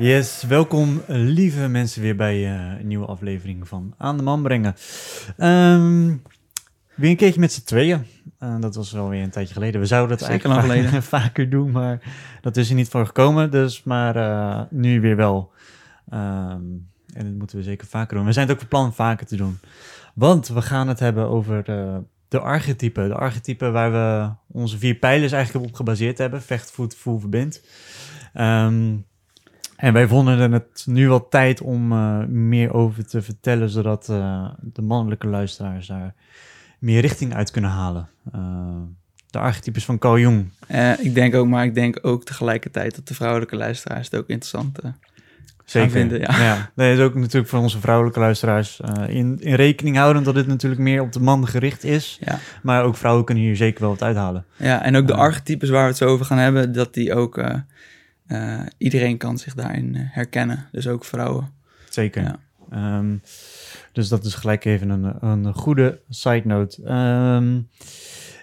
Yes, welkom lieve mensen weer bij uh, een nieuwe aflevering van Aan de Man Brengen. Um, weer een keertje met z'n tweeën. Uh, dat was wel weer een tijdje geleden. We zouden het Zeker eigenlijk vaker, vaker doen, maar dat is er niet voor gekomen. Dus, maar uh, nu weer wel. Um, en dat moeten we zeker vaker doen. We zijn het ook van plan vaker te doen. Want we gaan het hebben over de archetypen. De archetypen waar we onze vier pijlers eigenlijk op gebaseerd hebben. Vecht, voet, voel, verbind. Um, en wij vonden het nu wel tijd om uh, meer over te vertellen, zodat de mannelijke luisteraars daar meer richting uit kunnen halen. Uh, de archetypes van Carl Jung. ik denk ook, maar ik denk ook tegelijkertijd dat de vrouwelijke luisteraars het ook interessant Zeker. vinden. Ja, ja. dat is ook natuurlijk voor onze vrouwelijke luisteraars in, in rekening houden dat dit natuurlijk meer op de man gericht is. Ja. Maar ook vrouwen kunnen hier zeker wel wat uithalen. Ja, en ook de archetypes waar we het zo over gaan hebben, dat die ook uh, iedereen kan zich daarin eh, herkennen, dus ook vrouwen. Zeker. Ja. Um, dus dat is gelijk even een, een goede side note. Um,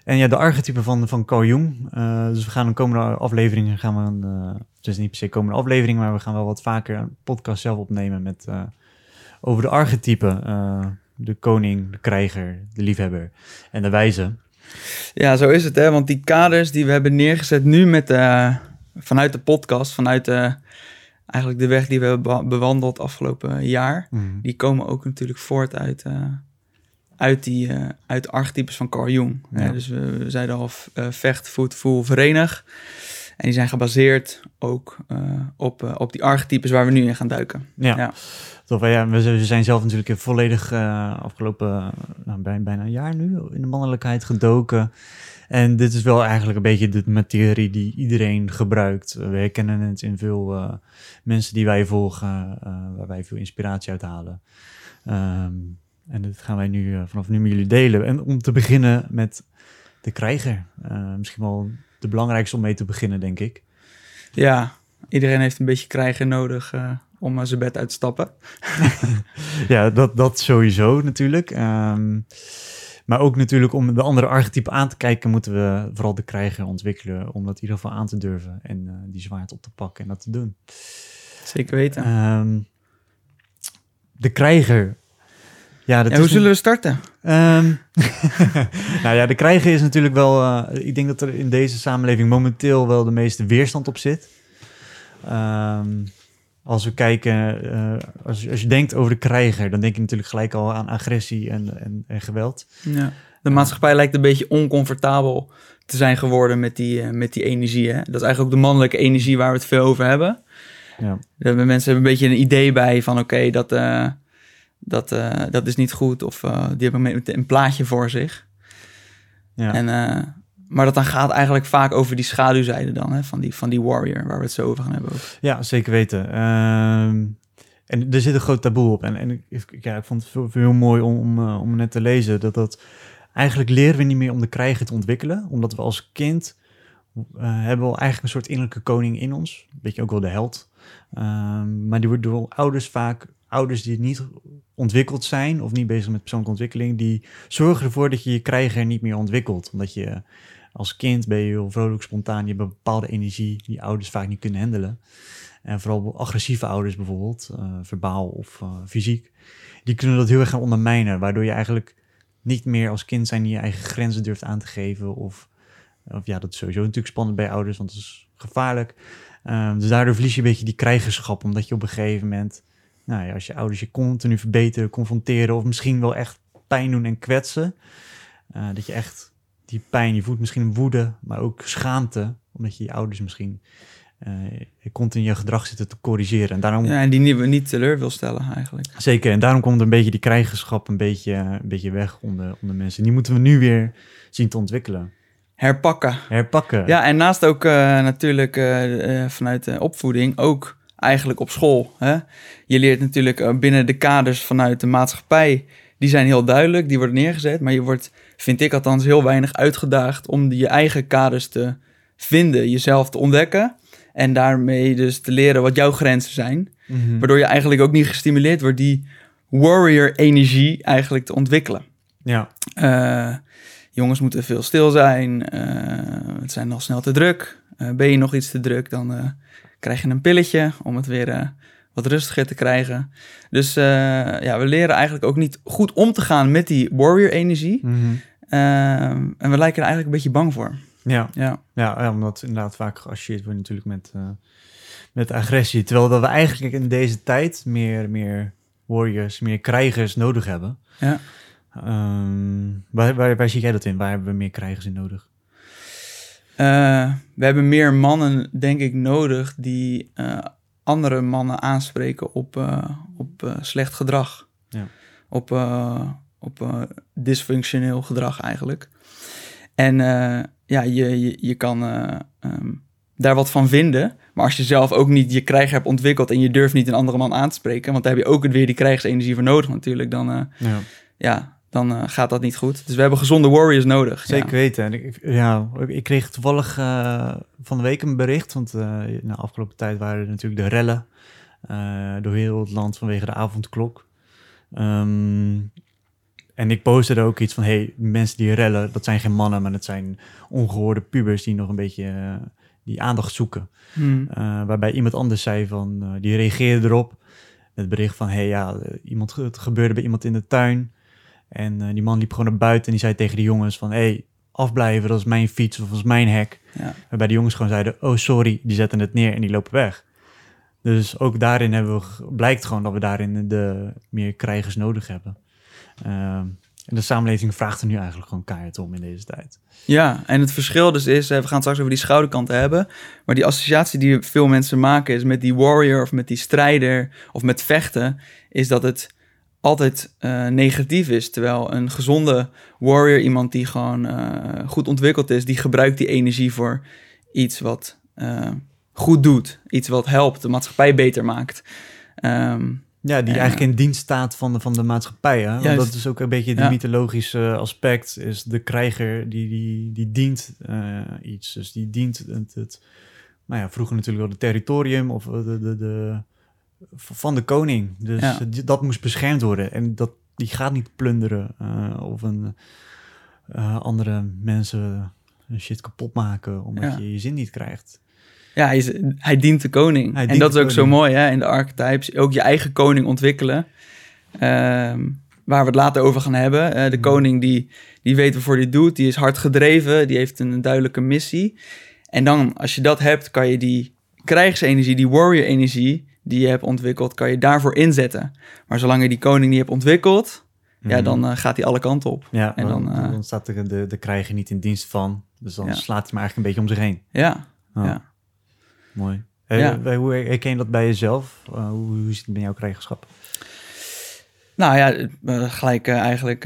en ja, de archetypen van, van Carl Jung. Uh, dus we gaan de komende afleveringen gaan we een, het is niet per se komende aflevering, maar we gaan wel wat vaker een podcast zelf opnemen met uh, over de archetypen. de koning, de krijger, de liefhebber en de wijze. Ja, zo is het hè, want die kaders die we hebben neergezet nu met vanuit de podcast, vanuit de, eigenlijk de weg die we hebben bewandeld afgelopen jaar, mhm. die komen ook natuurlijk voort uit, uh, uit, die, uh, uit archetypes van Carl Jung. Ja. dus we, zeiden al uh, vecht, voet, voel, verenig. En die zijn gebaseerd ook op, op die archetypes waar we nu in gaan duiken. Ja, ja. Tof, ja we zijn zelf natuurlijk volledig afgelopen nou, bijna een jaar nu in de mannelijkheid gedoken. En dit is wel eigenlijk een beetje de materie die iedereen gebruikt. We herkennen het in veel uh, mensen die wij volgen, uh, waar wij veel inspiratie uit halen. Um, en dat gaan wij nu uh, vanaf nu met jullie delen. En om te beginnen met de krijger. misschien wel de belangrijkste om mee te beginnen, denk ik. Ja, iedereen heeft een beetje krijger nodig om zijn bed uit te stappen. ja, dat, dat sowieso natuurlijk. Um, maar ook natuurlijk om de andere archetypen aan te kijken, moeten we vooral de krijger ontwikkelen. Om dat in ieder geval aan te durven en uh, die zwaard op te pakken en dat te doen. Zeker weten. Um, de krijger. Ja, dat en hoe zullen we starten? Um, nou ja, de krijger is natuurlijk wel. Uh, ik denk dat er in deze samenleving momenteel wel de meeste weerstand op zit. Um, als we kijken, uh, als, als, je denkt over de krijger, dan denk je natuurlijk gelijk al aan agressie en, en, en geweld. Ja. De maatschappij lijkt een beetje oncomfortabel te zijn geworden met die, uh, met die energie. Hè? Dat is eigenlijk ook de mannelijke energie waar we het veel over hebben. Ja. Mensen hebben een beetje een idee bij van oké, dat, uh, dat, dat is niet goed. Of die hebben een, een plaatje voor zich. Ja. En maar dat dan gaat eigenlijk vaak over die schaduwzijde dan, hè, van, die, van die warrior, waar we het zo over gaan hebben. Ja, zeker weten. Ehm, en er zit een groot taboe op. En, en ik, ja, ik vond het heel mooi om, om, uh, om net te lezen, dat dat eigenlijk leren we niet meer om de krijgen te ontwikkelen, omdat we als kind uh, hebben we eigenlijk een soort innerlijke koning in ons. Weet je ook wel de held. Um, maar die wordt door ouders vaak, ouders die niet ontwikkeld zijn of niet bezig met persoonlijke ontwikkeling, die zorgen ervoor dat je je krijger niet meer ontwikkelt. Omdat je als kind ben je heel vrolijk, spontaan. Je hebt een bepaalde energie die ouders vaak niet kunnen handelen. En vooral agressieve ouders bijvoorbeeld, uh, verbaal of uh, fysiek, die kunnen dat heel erg gaan ondermijnen. Waardoor je eigenlijk niet meer als kind zijn die je eigen grenzen durft aan te geven. Of, of ja, dat is sowieso natuurlijk spannend bij ouders, want het is gevaarlijk. Um, dus daardoor verlies je een beetje die krijgerschap, omdat je op een gegeven moment, nou ja, als je ouders je continu verbeteren, confronteren of misschien wel echt pijn doen en kwetsen, uh, dat je echt die pijn, je voelt misschien woede, maar ook schaamte, omdat je je ouders misschien uh, continu je gedrag zitten te corrigeren. En, daarom, ja, en die niet, niet teleur wil stellen eigenlijk. Zeker, en daarom komt een beetje die krijgerschap een beetje, een beetje weg onder, onder mensen. Die moeten we nu weer zien te ontwikkelen. Herpakken. Herpakken. Ja, en naast ook uh, natuurlijk uh, vanuit de opvoeding ook eigenlijk op school. Hè? Je leert natuurlijk binnen de kaders vanuit de maatschappij die zijn heel duidelijk, die worden neergezet, maar je wordt, vind ik althans, heel weinig uitgedaagd om je eigen kaders te, vinden, jezelf te ontdekken. En daarmee dus te leren wat jouw grenzen zijn. Mhm. Waardoor je eigenlijk ook niet gestimuleerd wordt die warrior-energie eigenlijk te ontwikkelen. Ja. Eh, jongens moeten veel stil zijn. eh, het zijn nog snel te druk. Eh, ben je nog iets te druk, dan krijg je een pilletje om het weer wat rustiger te krijgen. Dus eh, ja, we leren eigenlijk ook niet goed om te gaan met die warrior-energie. Mhm. Ehm, en we lijken er eigenlijk een beetje bang voor. Ja. Ja, Ja, ja, omdat inderdaad vaak geassocieerd wordt natuurlijk met, eh, met agressie. Terwijl dat we eigenlijk in deze tijd meer, meer warriors, meer krijgers nodig hebben. ja. Ehm, waar, waar, waar zie jij dat in? Waar hebben we meer krijgers in nodig? Eh, we hebben meer mannen, denk ik, nodig die andere mannen aanspreken op, eh, op eh, slecht gedrag. Ja. Op, eh, op dysfunctioneel gedrag eigenlijk. En ja, je, je, je kan eh, ehm, daar wat van vinden. Maar als je zelf ook niet je krijger hebt ontwikkeld en je durft niet een andere man aan te spreken, want daar heb je ook weer die krijgsenergie voor nodig natuurlijk, dan, Ja. ja, dan eh, gaat dat niet goed. Dus we hebben gezonde warriors nodig. Zeker Ja. weten. En ik, ja, ik kreeg toevallig eh, van de week een bericht. Want eh in de afgelopen tijd waren er natuurlijk de rellen eh, door heel het land vanwege de avondklok. Ehm, en ik postte er ook iets van, hey, mensen die rellen, dat zijn geen mannen, maar dat zijn ongehoorde pubers die nog een beetje eh, die aandacht zoeken. Hmm. Eh, waarbij iemand anders zei van, eh, die reageerde erop. Het bericht van, hey, ja, eh, iemand, het gebeurde bij iemand in de tuin. En eh, die man liep gewoon naar buiten en die zei tegen de jongens van, hey, afblijven, dat is mijn fiets of dat is mijn hek. Ja. Waarbij de jongens gewoon zeiden, oh sorry, die zetten het neer en die lopen weg. Dus ook daarin hebben we, blijkt gewoon dat we daarin de meer krijgers nodig hebben. Ehm, en de samenleving vraagt er nu eigenlijk gewoon keihard om in deze tijd. Ja, en het verschil dus is, eh, we gaan het straks over die schouderkanten hebben, maar die associatie die veel mensen maken is met die warrior of met die strijder of met vechten, is dat het altijd eh, negatief is. Terwijl een gezonde warrior, iemand die gewoon eh, goed ontwikkeld is, die gebruikt die energie voor iets wat eh, goed doet, iets wat helpt, de maatschappij beter maakt. Ehm, Ja, die eigenlijk in dienst staat van de, van de maatschappij. Hè? Want Juist. dat is ook een beetje Ja. mythologische aspect. Is de krijger die, die, die dient iets. Dus die dient het, het, nou ja, vroeger natuurlijk wel het territorium of de, de, de, van de koning. Dus Ja. dat moest beschermd worden. En dat, die gaat niet plunderen eh, of een, eh, andere mensen een shit kapot maken omdat Ja. je je zin niet krijgt. Ja, hij, is, hij dient de koning. Hij en dat is ook zo mooi hè, in de archetypes. Ook je eigen koning ontwikkelen. Ehm, waar we het later over gaan hebben. Eh, de koning die, die weet waarvoor hij doet. Die is hard gedreven. Die heeft een duidelijke missie. En dan, als je dat hebt, kan je die krijgsenergie, die warrior-energie die je hebt ontwikkeld, kan je daarvoor inzetten. Maar zolang je die koning niet hebt ontwikkeld, ja, Mhm. dan eh, gaat hij alle kanten op. Ja, En dan, dan, eh, dan staat de, de, de krijger niet in dienst van. Dus dan Ja. slaat hij maar eigenlijk een beetje om zich heen. Ja, Ja. ja. Mooi. Ja. Hoe herken je dat bij jezelf? Eh, hoe, hoe zit het met jouw krijgerschap? Nou ja, gelijk eigenlijk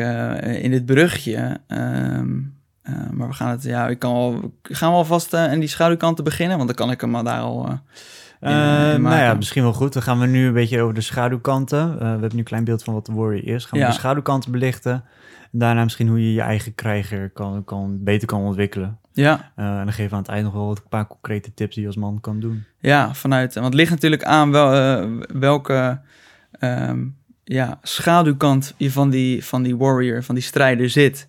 in dit brugje. ehm, eh, maar we gaan het, ja, ik kan wel, gaan we alvast uh, in die schaduwkanten beginnen, want dan kan ik hem daar al. Nou ja, misschien wel goed. Dan gaan we nu een beetje over de schaduwkanten. Eh, we hebben nu een klein beeld van wat de warrior is. Gaan we de schaduwkanten belichten. Daarna misschien hoe je je eigen krijger kan, kan, beter kan ontwikkelen. ja, Eh, en dan geven we aan het eind nog wel wat een paar concrete tips die je als man kan doen. ja, vanuit. Want het ligt natuurlijk aan wel, eh, welke ehm, ja, schaduwkant van die, van die warrior, van die strijder zit.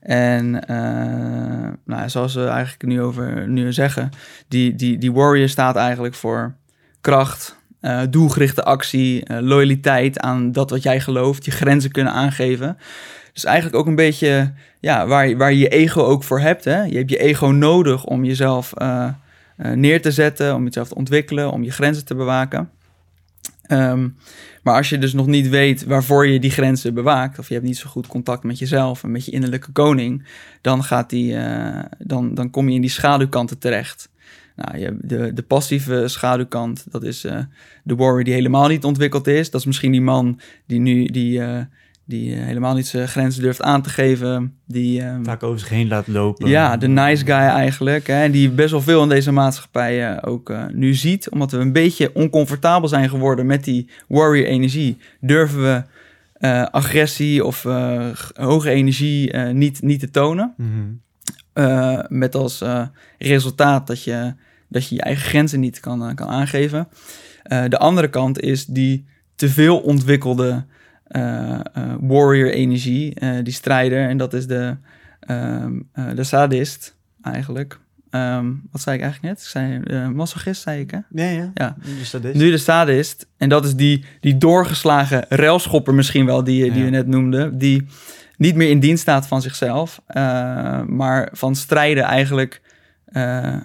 En eh, nou, zoals we eigenlijk nu over nu zeggen, die, die, die warrior staat eigenlijk voor kracht, eh, doelgerichte actie, eh, loyaliteit aan dat wat jij gelooft, je grenzen kunnen aangeven. Dus eigenlijk ook een beetje ja, waar, je- waar je je ego ook voor hebt. Hè? Je hebt je ego nodig om jezelf neer te zetten, om jezelf te ontwikkelen, om je grenzen te bewaken. Ehm, maar als je dus nog niet weet waarvoor je die grenzen bewaakt, of je hebt niet zo goed contact met jezelf en met je innerlijke koning, dan, gaat die, eh, dan, dan kom je in die schaduwkanten terecht. Nou, je, de, de passieve schaduwkant, dat is eh, de warrior die helemaal niet ontwikkeld is. Dat is misschien die man die nu die, eh, die eh, helemaal niet zijn grenzen durft aan te geven. Die, eh, Vaak over zich heen laat lopen. ja, de nice guy eigenlijk. Hè, en die best wel veel in deze maatschappij eh, ook eh, nu ziet. Omdat we een beetje oncomfortabel zijn geworden met die warrior energie. Durven we agressie of hoge energie niet, niet te tonen. Mhm. met als resultaat dat je, dat je je eigen grenzen niet kan, kan aangeven. de andere kant is die te veel ontwikkelde warrior-energie, die strijder. En dat is de, ehm, de sadist eigenlijk. Ehm, wat zei ik eigenlijk net? Ik zei uh, masochist, zei ik hè? Ja, ja. ja. Nu de sadist. Nu de sadist. En dat is die, die doorgeslagen railschopper misschien wel, die, die we net noemden. Die niet meer in dienst staat van zichzelf, uh, maar van strijden eigenlijk... Uh,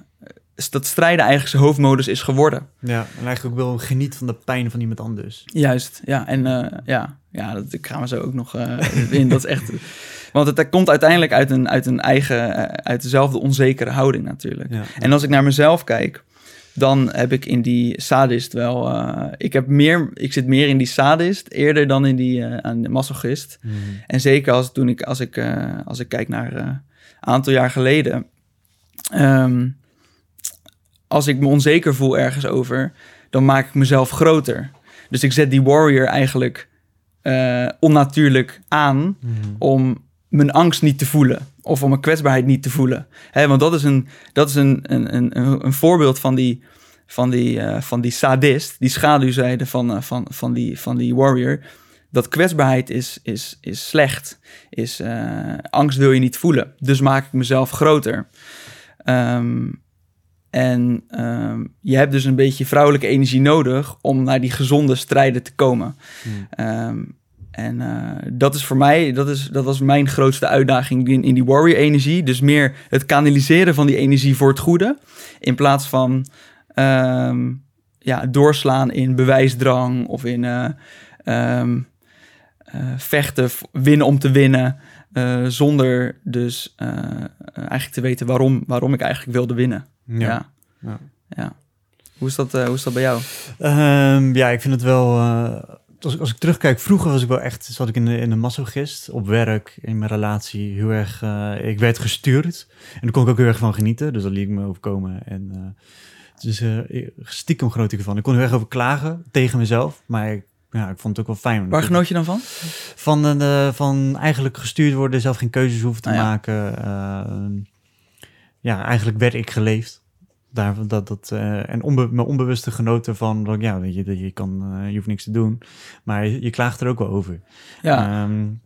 dat strijden eigenlijk zijn hoofdmodus is geworden. Ja, en eigenlijk ook wel geniet van de pijn van iemand anders. Juist, ja. En ja, ja, dat gaan we zo ook nog in. Dat is echt... Want het komt uiteindelijk uit een, uit een eigen, eh, uit dezelfde onzekere houding natuurlijk. En als ik naar mezelf kijk, dan heb ik in die sadist wel. Uh, ik, heb meer, ik zit meer in die sadist eerder dan in die uh, aan de masochist. Mhm. En zeker als, toen ik, als, ik, uh, als ik kijk naar een aantal jaar geleden. Um, als ik me onzeker voel ergens over, dan maak ik mezelf groter. Dus ik zet die warrior eigenlijk onnatuurlijk aan mhm. om mijn angst niet te voelen. Of om mijn kwetsbaarheid niet te voelen. Want dat is een, dat is een, een, een, een voorbeeld van die, van, die, uh, van die sadist, die schaduwzijde van, uh, van, van, die, van die warrior. Dat kwetsbaarheid is, is, is slecht. Is, angst wil je niet voelen. Dus maak ik mezelf groter. Um, en um, je hebt dus een beetje vrouwelijke energie nodig om naar die gezonde strijden te komen. Hmm. Um, en uh, dat is voor mij, dat, is, dat was mijn grootste uitdaging in, in die warrior-energie. Dus meer het kanaliseren van die energie voor het goede. In plaats van um, ja, doorslaan in bewijsdrang of in uh, um, uh, vechten, winnen om te winnen. zonder dus eigenlijk te weten waarom, waarom ik eigenlijk wilde winnen. Ja. ja. ja. Hoe, is dat, hoe is dat bij jou? Um, ja, ik vind het wel als, als ik terugkijk, vroeger was ik wel echt, zat ik in de, in de massogist, op werk, in mijn relatie, heel erg, uh, ik werd gestuurd. En daar kon ik ook heel erg van genieten, dus dat liet ik me overkomen. En uh, dus uh, stiekem genoot ik ervan. Ik kon heel erg over klagen tegen mezelf, maar ik, ja, ik vond het ook wel fijn. Waar genoot je dan van? Van, de, van eigenlijk gestuurd worden, zelf geen keuzes hoeven te ah, maken. Ja, eigenlijk werd ik geleefd daar, dat, dat, uh, en onbe mijn onbewuste genoten van, dat, ja, dat je, je, kan, uh, je hoeft niks te doen, maar je, je klaagt er ook wel over. Ja. Um,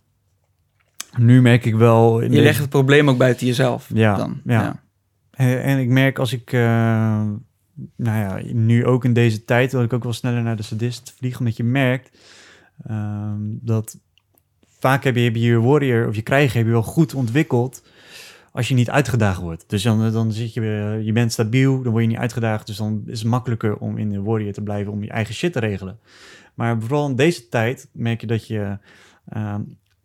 nu merk ik wel... je legt het probleem ook buiten jezelf ja, dan. Ja. ja. En, en, ik merk als ik, uh, nou ja, nu ook in deze tijd, dat ik ook wel sneller naar de sadist vlieg, omdat je merkt um, dat vaak heb je, heb je je warrior of je krijgen heb je wel goed ontwikkeld als je niet uitgedaagd wordt. Dus dan, dan zit je, je bent stabiel, dan word je niet uitgedaagd. Dus dan is het makkelijker om in de warrior te blijven, om je eigen shit te regelen. Maar vooral in deze tijd merk je dat je... Uh,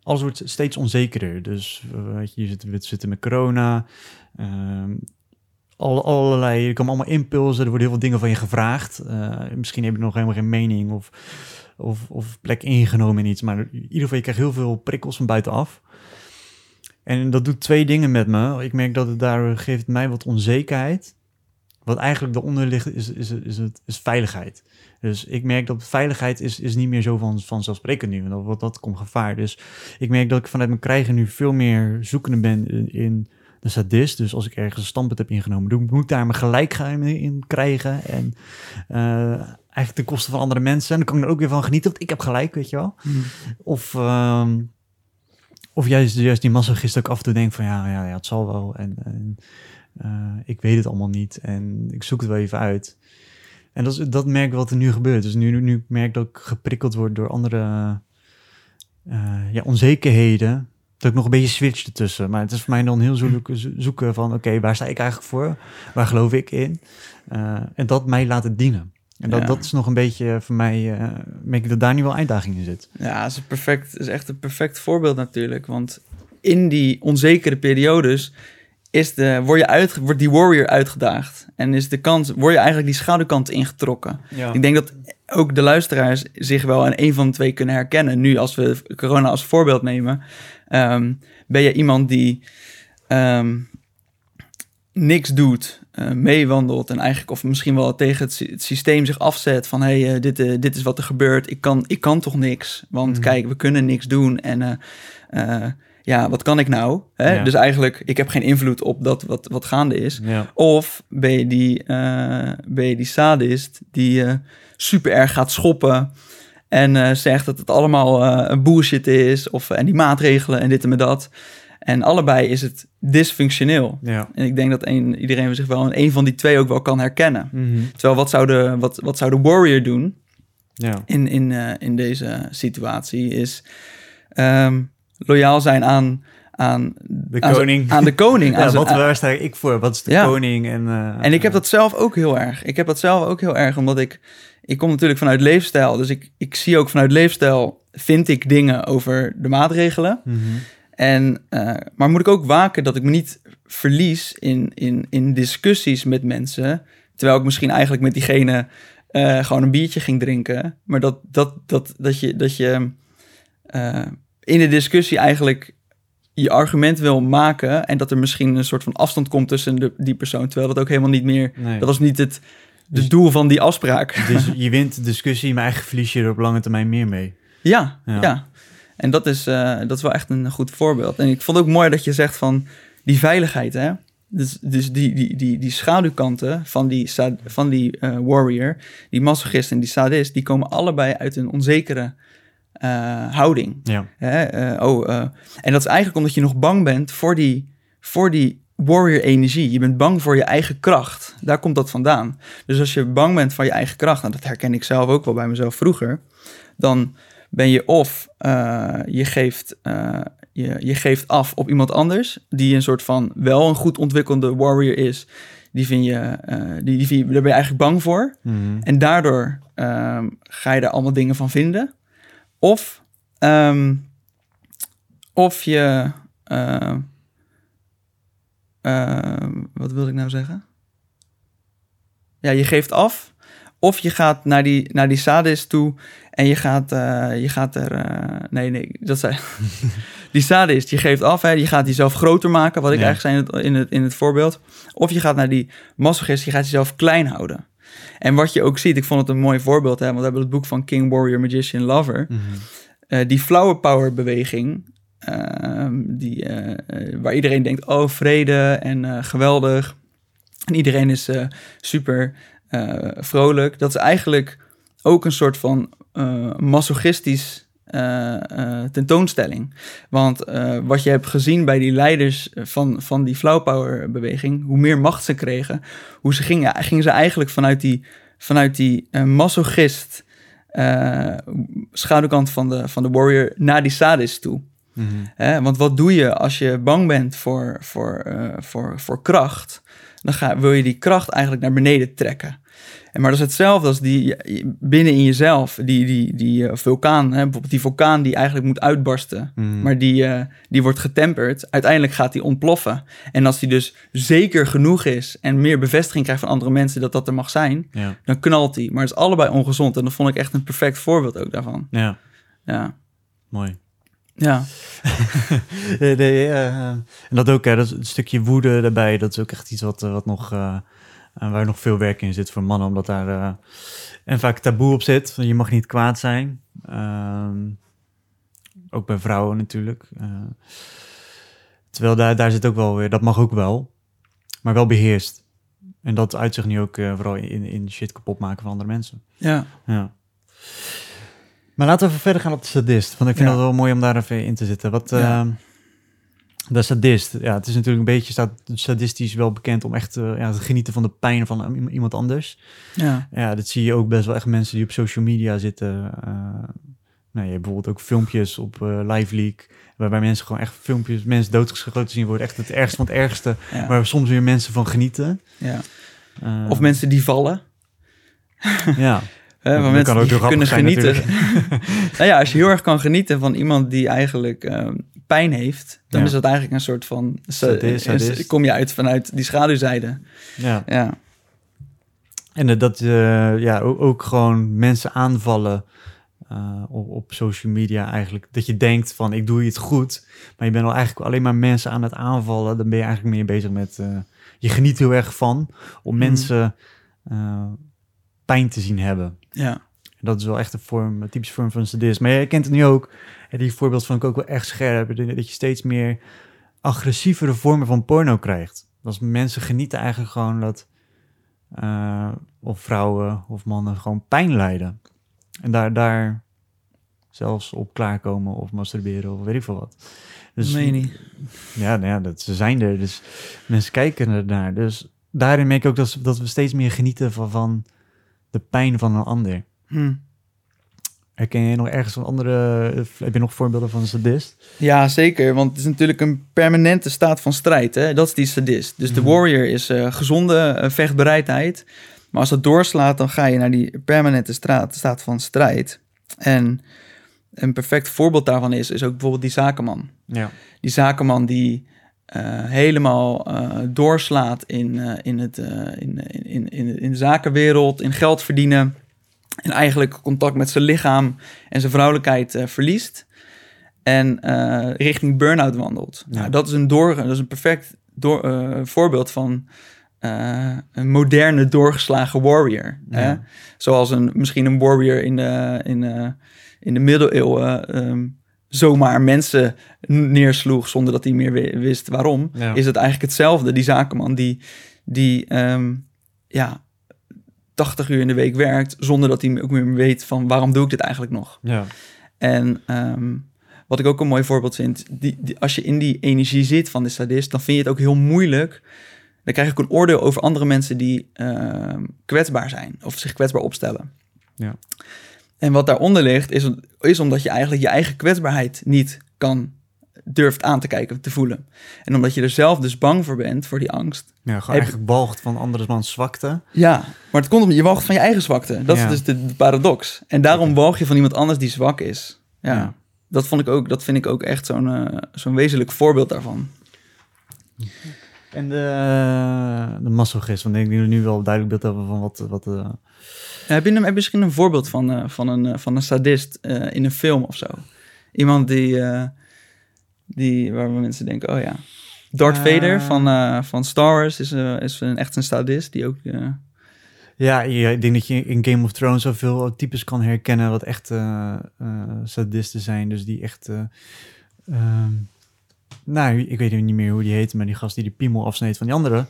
alles wordt steeds onzekerder. Dus uh, je, zit, met corona. Uh, al, allerlei, er komen allemaal impulsen, er worden heel veel dingen van je gevraagd. Uh, misschien heb je nog helemaal geen mening of, of, of plek ingenomen in iets. Maar in ieder geval, je krijgt heel veel prikkels van buitenaf. En dat doet twee dingen met me. Ik merk dat het daar geeft mij wat onzekerheid. Wat eigenlijk eronder ligt, is, is, is, het, is veiligheid. Dus ik merk dat veiligheid is, is niet meer zo van, vanzelfsprekend nu. Want dat, dat komt gevaar. Dus ik merk dat ik vanuit mijn krijgen nu veel meer zoekende ben in, in de sadist. Dus als ik ergens een standpunt heb ingenomen, moet ik daar mijn gelijk in krijgen. En uh, eigenlijk ten koste van andere mensen. En dan kan ik er ook weer van genieten, want ik heb gelijk, weet je wel. Hmm. Of... Uh, of juist, juist die massagist ook af en toe van ja, ja, ja het zal wel. En, uh, ik weet het allemaal niet. En ik zoek het wel even uit. En dat, is, dat merk wat er nu gebeurt. Dus nu, nu merk ik dat ik geprikkeld word door andere uh, ja, onzekerheden. Dat ik nog een beetje switch ertussen. Maar het is voor mij dan heel zoeken, zoeken van... oké, waar sta ik eigenlijk voor? Waar geloof ik in? Uh, en dat mij laten dienen. En dat, dat is nog een beetje voor mij, uh, merk ik dat daar nu wel uitdaging in zit. Ja, dat is, perfect, is echt een perfect voorbeeld natuurlijk. Want in die onzekere periodes is de, word, je uit, wordt die warrior uitgedaagd. En is de kans, word je eigenlijk die schaduwkant ingetrokken. Ja. Ik denk dat ook de luisteraars zich wel in een van de twee kunnen herkennen. Nu, als we corona als voorbeeld nemen, um, ben je iemand die um, niks doet, uh, meewandelt en eigenlijk of misschien wel tegen het, systeem zich afzet van hé, hey, uh, dit, uh, dit is wat er gebeurt, ik kan, ik kan toch niks, want mm. kijk, we kunnen niks doen en ja, wat kan ik nou? Hè? Dus eigenlijk, ik heb geen invloed op dat wat, wat gaande is. Of ben je die, ben je die sadist die super erg gaat schoppen en zegt dat het allemaal een bullshit is, of en die maatregelen en dit en dat. En allebei is het dysfunctioneel. Ja. En ik denk dat een, iedereen zich wel in een van die twee ook wel kan herkennen. Mhm. Terwijl wat zou de, wat, wat zou de warrior doen ja. in, in, in deze situatie is um, loyaal zijn aan, aan de koning. Aan de koning. ja, wat, waar sta ik voor? Wat is de koning? En, uh, en ik heb dat zelf ook heel erg. Ik heb dat zelf ook heel erg, omdat ik... Ik kom natuurlijk vanuit leefstijl. Dus ik, ik zie ook vanuit leefstijl... vind ik dingen over de maatregelen. Mhm. En, uh, maar moet ik ook waken dat ik me niet verlies in, in, in discussies met mensen... terwijl ik misschien eigenlijk met diegene... Uh, gewoon een biertje ging drinken. Maar dat, dat, dat, dat je... Dat je in de discussie eigenlijk je argument wil maken en dat er misschien een soort van afstand komt tussen de, die persoon, terwijl dat ook helemaal niet meer, nee. dat was niet het de doel van die afspraak. Dus je wint de discussie, maar eigenlijk verlies je er op lange termijn meer mee. Ja, ja. En dat is, uh, dat is wel echt een goed voorbeeld. En ik vond ook mooi dat je zegt van die veiligheid, hè. Dus, dus die, die, die, die schaduwkanten van die, van die uh, warrior, die masochist en die sadist, die komen allebei uit een onzekere uh, houding. Ja. Hè? Oh, en dat is eigenlijk omdat je nog bang bent voor die, voor die warrior energie. Je bent bang voor je eigen kracht. Daar komt dat vandaan. Dus als je bang bent van je eigen kracht, en dat herken ik zelf ook wel bij mezelf vroeger, dan ben je of je, geeft, je, je geeft af op iemand anders, die een soort van wel een goed ontwikkelde warrior is. Die vind je, die, die vind je, daar ben je eigenlijk bang voor. Mm -hmm. En daardoor ehm, ga je daar allemaal dingen van vinden. Of, um, of je. Uh, wat wilde ik nou zeggen? Ja, je geeft af. Of je gaat naar die, naar die sadist toe en je gaat, uh, je gaat er. nee, nee, dat zei. die sadist, je geeft af, hè, je gaat jezelf groter maken, wat ik ja. eigenlijk zei in het, in, het, in het voorbeeld. Of je gaat naar die masochist, je gaat jezelf klein houden. En wat je ook ziet, ik vond het een mooi voorbeeld, hè, want we hebben het boek van King, Warrior, Magician, Lover. Mm -hmm. uh, die flower power beweging, uh, die, uh, waar iedereen denkt, oh vrede en geweldig. En iedereen is super vrolijk. Dat is eigenlijk ook een soort van masochistisch uh, uh, tentoonstelling. Want uh, wat je hebt gezien bij die leiders van, van die flow power beweging, hoe meer macht ze kregen, hoe ze gingen, gingen ze eigenlijk vanuit die, vanuit die masochist schaduwkant van de, van de warrior naar die sadist toe. Mm -hmm. Hè? Want wat doe je als je bang bent voor, voor, voor, voor kracht? Dan ga, wil je die kracht eigenlijk naar beneden trekken. En maar dat is hetzelfde als die binnen in jezelf, die, die, die uh, vulkaan, hè, bijvoorbeeld die vulkaan die eigenlijk moet uitbarsten, mm. maar die, uh, die wordt getemperd. Uiteindelijk gaat die ontploffen. En als die dus zeker genoeg is en meer bevestiging krijgt van andere mensen dat dat er mag zijn, ja. dan knalt die. Maar het is allebei ongezond en dat vond ik echt een perfect voorbeeld ook daarvan. Ja, ja. mooi. Ja. uh, en dat ook, hè, dat een stukje woede daarbij, dat is ook echt iets wat, wat nog en waar nog veel werk in zit voor mannen, omdat daar uh, en vaak taboe op zit. Je mag niet kwaad zijn. Uh, ook bij vrouwen natuurlijk. Uh, terwijl daar, daar zit ook wel weer, dat mag ook wel, maar wel beheerst. En dat uit zich nu ook uh, vooral in, in shit kapot maken van andere mensen. Ja. ja. Maar laten we even verder gaan op de sadist. Want ik vind ja. het wel mooi om daar even in te zitten. Wat, ja. De sadist, ja, het is natuurlijk een beetje staat sadistisch wel bekend om echt uh, ja, te genieten van de pijn van iemand anders. Ja. ja, dat zie je ook best wel echt mensen die op social media zitten. Uh, nou, je hebt bijvoorbeeld ook filmpjes op uh, Live Leak, waarbij mensen gewoon echt filmpjes, mensen doodgeschoten zien worden. Echt het ergste van het ergste, ja. waar soms weer mensen van genieten. Ja. of mensen die vallen. ja. Uh, van mensen die kunnen genieten. nou ja, als je heel erg kan genieten van iemand die eigenlijk uh, pijn heeft, dan Ja. is dat eigenlijk een soort van. Sadist, eh, sadist. Kom je uit vanuit die schaduwzijde. ja. Ja, En eh, dat eh, ja, ook, ook gewoon mensen aanvallen op, op social media eigenlijk. Dat je denkt van ik doe iets goed, maar je bent al eigenlijk alleen maar mensen aan het aanvallen. Dan ben je eigenlijk meer bezig met, je geniet heel erg van om Mhm. mensen pijn te zien hebben. ja, Dat is wel echt een vorm, een typische vorm van sadisme. Maar je kent het nu ook. En die voorbeeld vond ik ook wel echt scherp. Dat je steeds meer agressievere vormen van porno krijgt. Dat mensen genieten eigenlijk gewoon dat... Uh, of vrouwen of mannen gewoon pijn lijden. En daar, daar zelfs op klaarkomen of masturberen of weet ik veel wat. Dus, meen je niet? Ja, nou ja, dat, ze zijn er. Dus mensen kijken ernaar. Dus daarin merk ik ook dat, dat we steeds meer genieten van, van de pijn van een ander. Hmm. Herken je nog ergens een andere... Heb je nog voorbeelden van een sadist? Ja, zeker. Want het is natuurlijk een permanente staat van strijd. Hè? Dat is die sadist. Dus de hmm. warrior is uh, gezonde uh, vechtbereidheid. Maar als dat doorslaat, dan ga je naar die permanente straat, staat van strijd. En een perfect voorbeeld daarvan is, is ook bijvoorbeeld die zakenman. Ja. Die zakenman die helemaal uh, doorslaat in, uh, in, het, in, in, in, in de zakenwereld, in geld verdienen. En eigenlijk contact met zijn lichaam en zijn vrouwelijkheid verliest. En richting burn-out wandelt. Ja. Nou, dat, is een door, dat is een perfect door, voorbeeld van een moderne doorgeslagen warrior. Ja. Hè? Zoals een, misschien een warrior in de, in, in de middeleeuwen um, zomaar mensen neersloeg zonder dat hij meer wist waarom, is het eigenlijk hetzelfde. Die zakenman die, die um, ja, 80 uur in de week werkt zonder dat hij ook meer weet van waarom doe ik dit eigenlijk nog. Ja. En um, wat ik ook een mooi voorbeeld vind, die, die, als je in die energie zit van de sadist, dan vind je het ook heel moeilijk. Dan krijg ik een oordeel over andere mensen die uh, kwetsbaar zijn of zich kwetsbaar opstellen. Ja. En wat daaronder ligt, is, is omdat je eigenlijk je eigen kwetsbaarheid niet kan durft aan te kijken, te voelen. En omdat je er zelf dus bang voor bent, voor die angst. Ja, gewoon eigenlijk walgt van andermans zwakte. Ja, maar het komt omdat je walgt van je eigen zwakte. Dat is dus de, paradox. En daarom walg je van iemand anders die zwak is. Ja, Dat, vond ik ook, dat vind ik ook echt zo'n uh, zo'n wezenlijk voorbeeld daarvan. En de, de masochist, want ik denk dat we nu wel duidelijk beeld hebben van wat, wat uh, heb, je, heb je misschien een voorbeeld van, uh, van, een, uh, van een sadist uh, in een film of zo? Iemand die, die waar mensen denken, oh ja. Darth Vader van, van Star Wars is, is een, echt een sadist die ook... Ja, ik denk dat je in Game of Thrones zoveel types kan herkennen wat echt sadisten zijn. Dus die echt... Ehm, nou, ik weet niet meer hoe die heet, maar die gast die de piemel afsneed van die andere...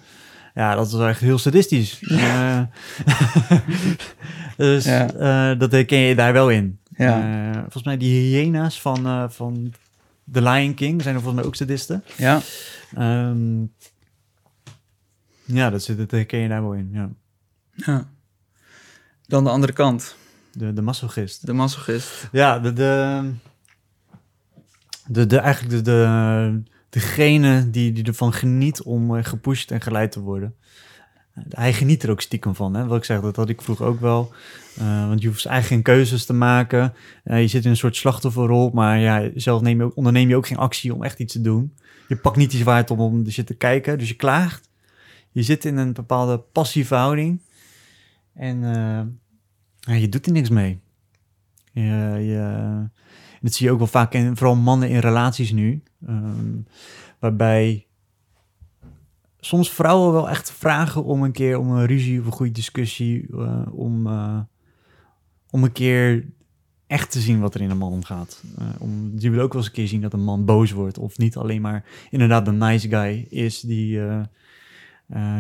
Ja, dat is echt heel sadistisch. dus uh, dat herken je daar wel in. Ja. Uh, volgens mij die hyena's van, van The Lion King zijn er volgens mij ook sadisten. Ja. Um, ja, dat, zit, dat herken je daar wel in, ja. ja. Dan de andere kant. De, de masochist. De masochist. Ja, de, de, de, de eigenlijk de, de degene die, die ervan geniet om eh, gepusht en geleid te worden. Hij geniet er ook stiekem van. Hè? Wat ik zeg, dat had ik vroeger ook wel. Uh, want je hoeft eigenlijk geen keuzes te maken. Je zit in een soort slachtofferrol, maar ja, zelf neem je ook, onderneem je ook geen actie om echt iets te doen. Je pakt niet iets waard om, om te kijken, dus je klaagt. Je zit in een bepaalde passieve houding en je doet er niks mee. Dat zie je ook wel vaak in, vooral mannen in relaties nu. Ehm, waarbij soms vrouwen wel echt vragen om een keer om een ruzie of een goede discussie. Uh, om, uh, om een keer echt te zien wat er in een man omgaat. Uh, om, die willen ook wel eens een keer zien dat een man boos wordt. Of niet alleen maar inderdaad een nice guy is die,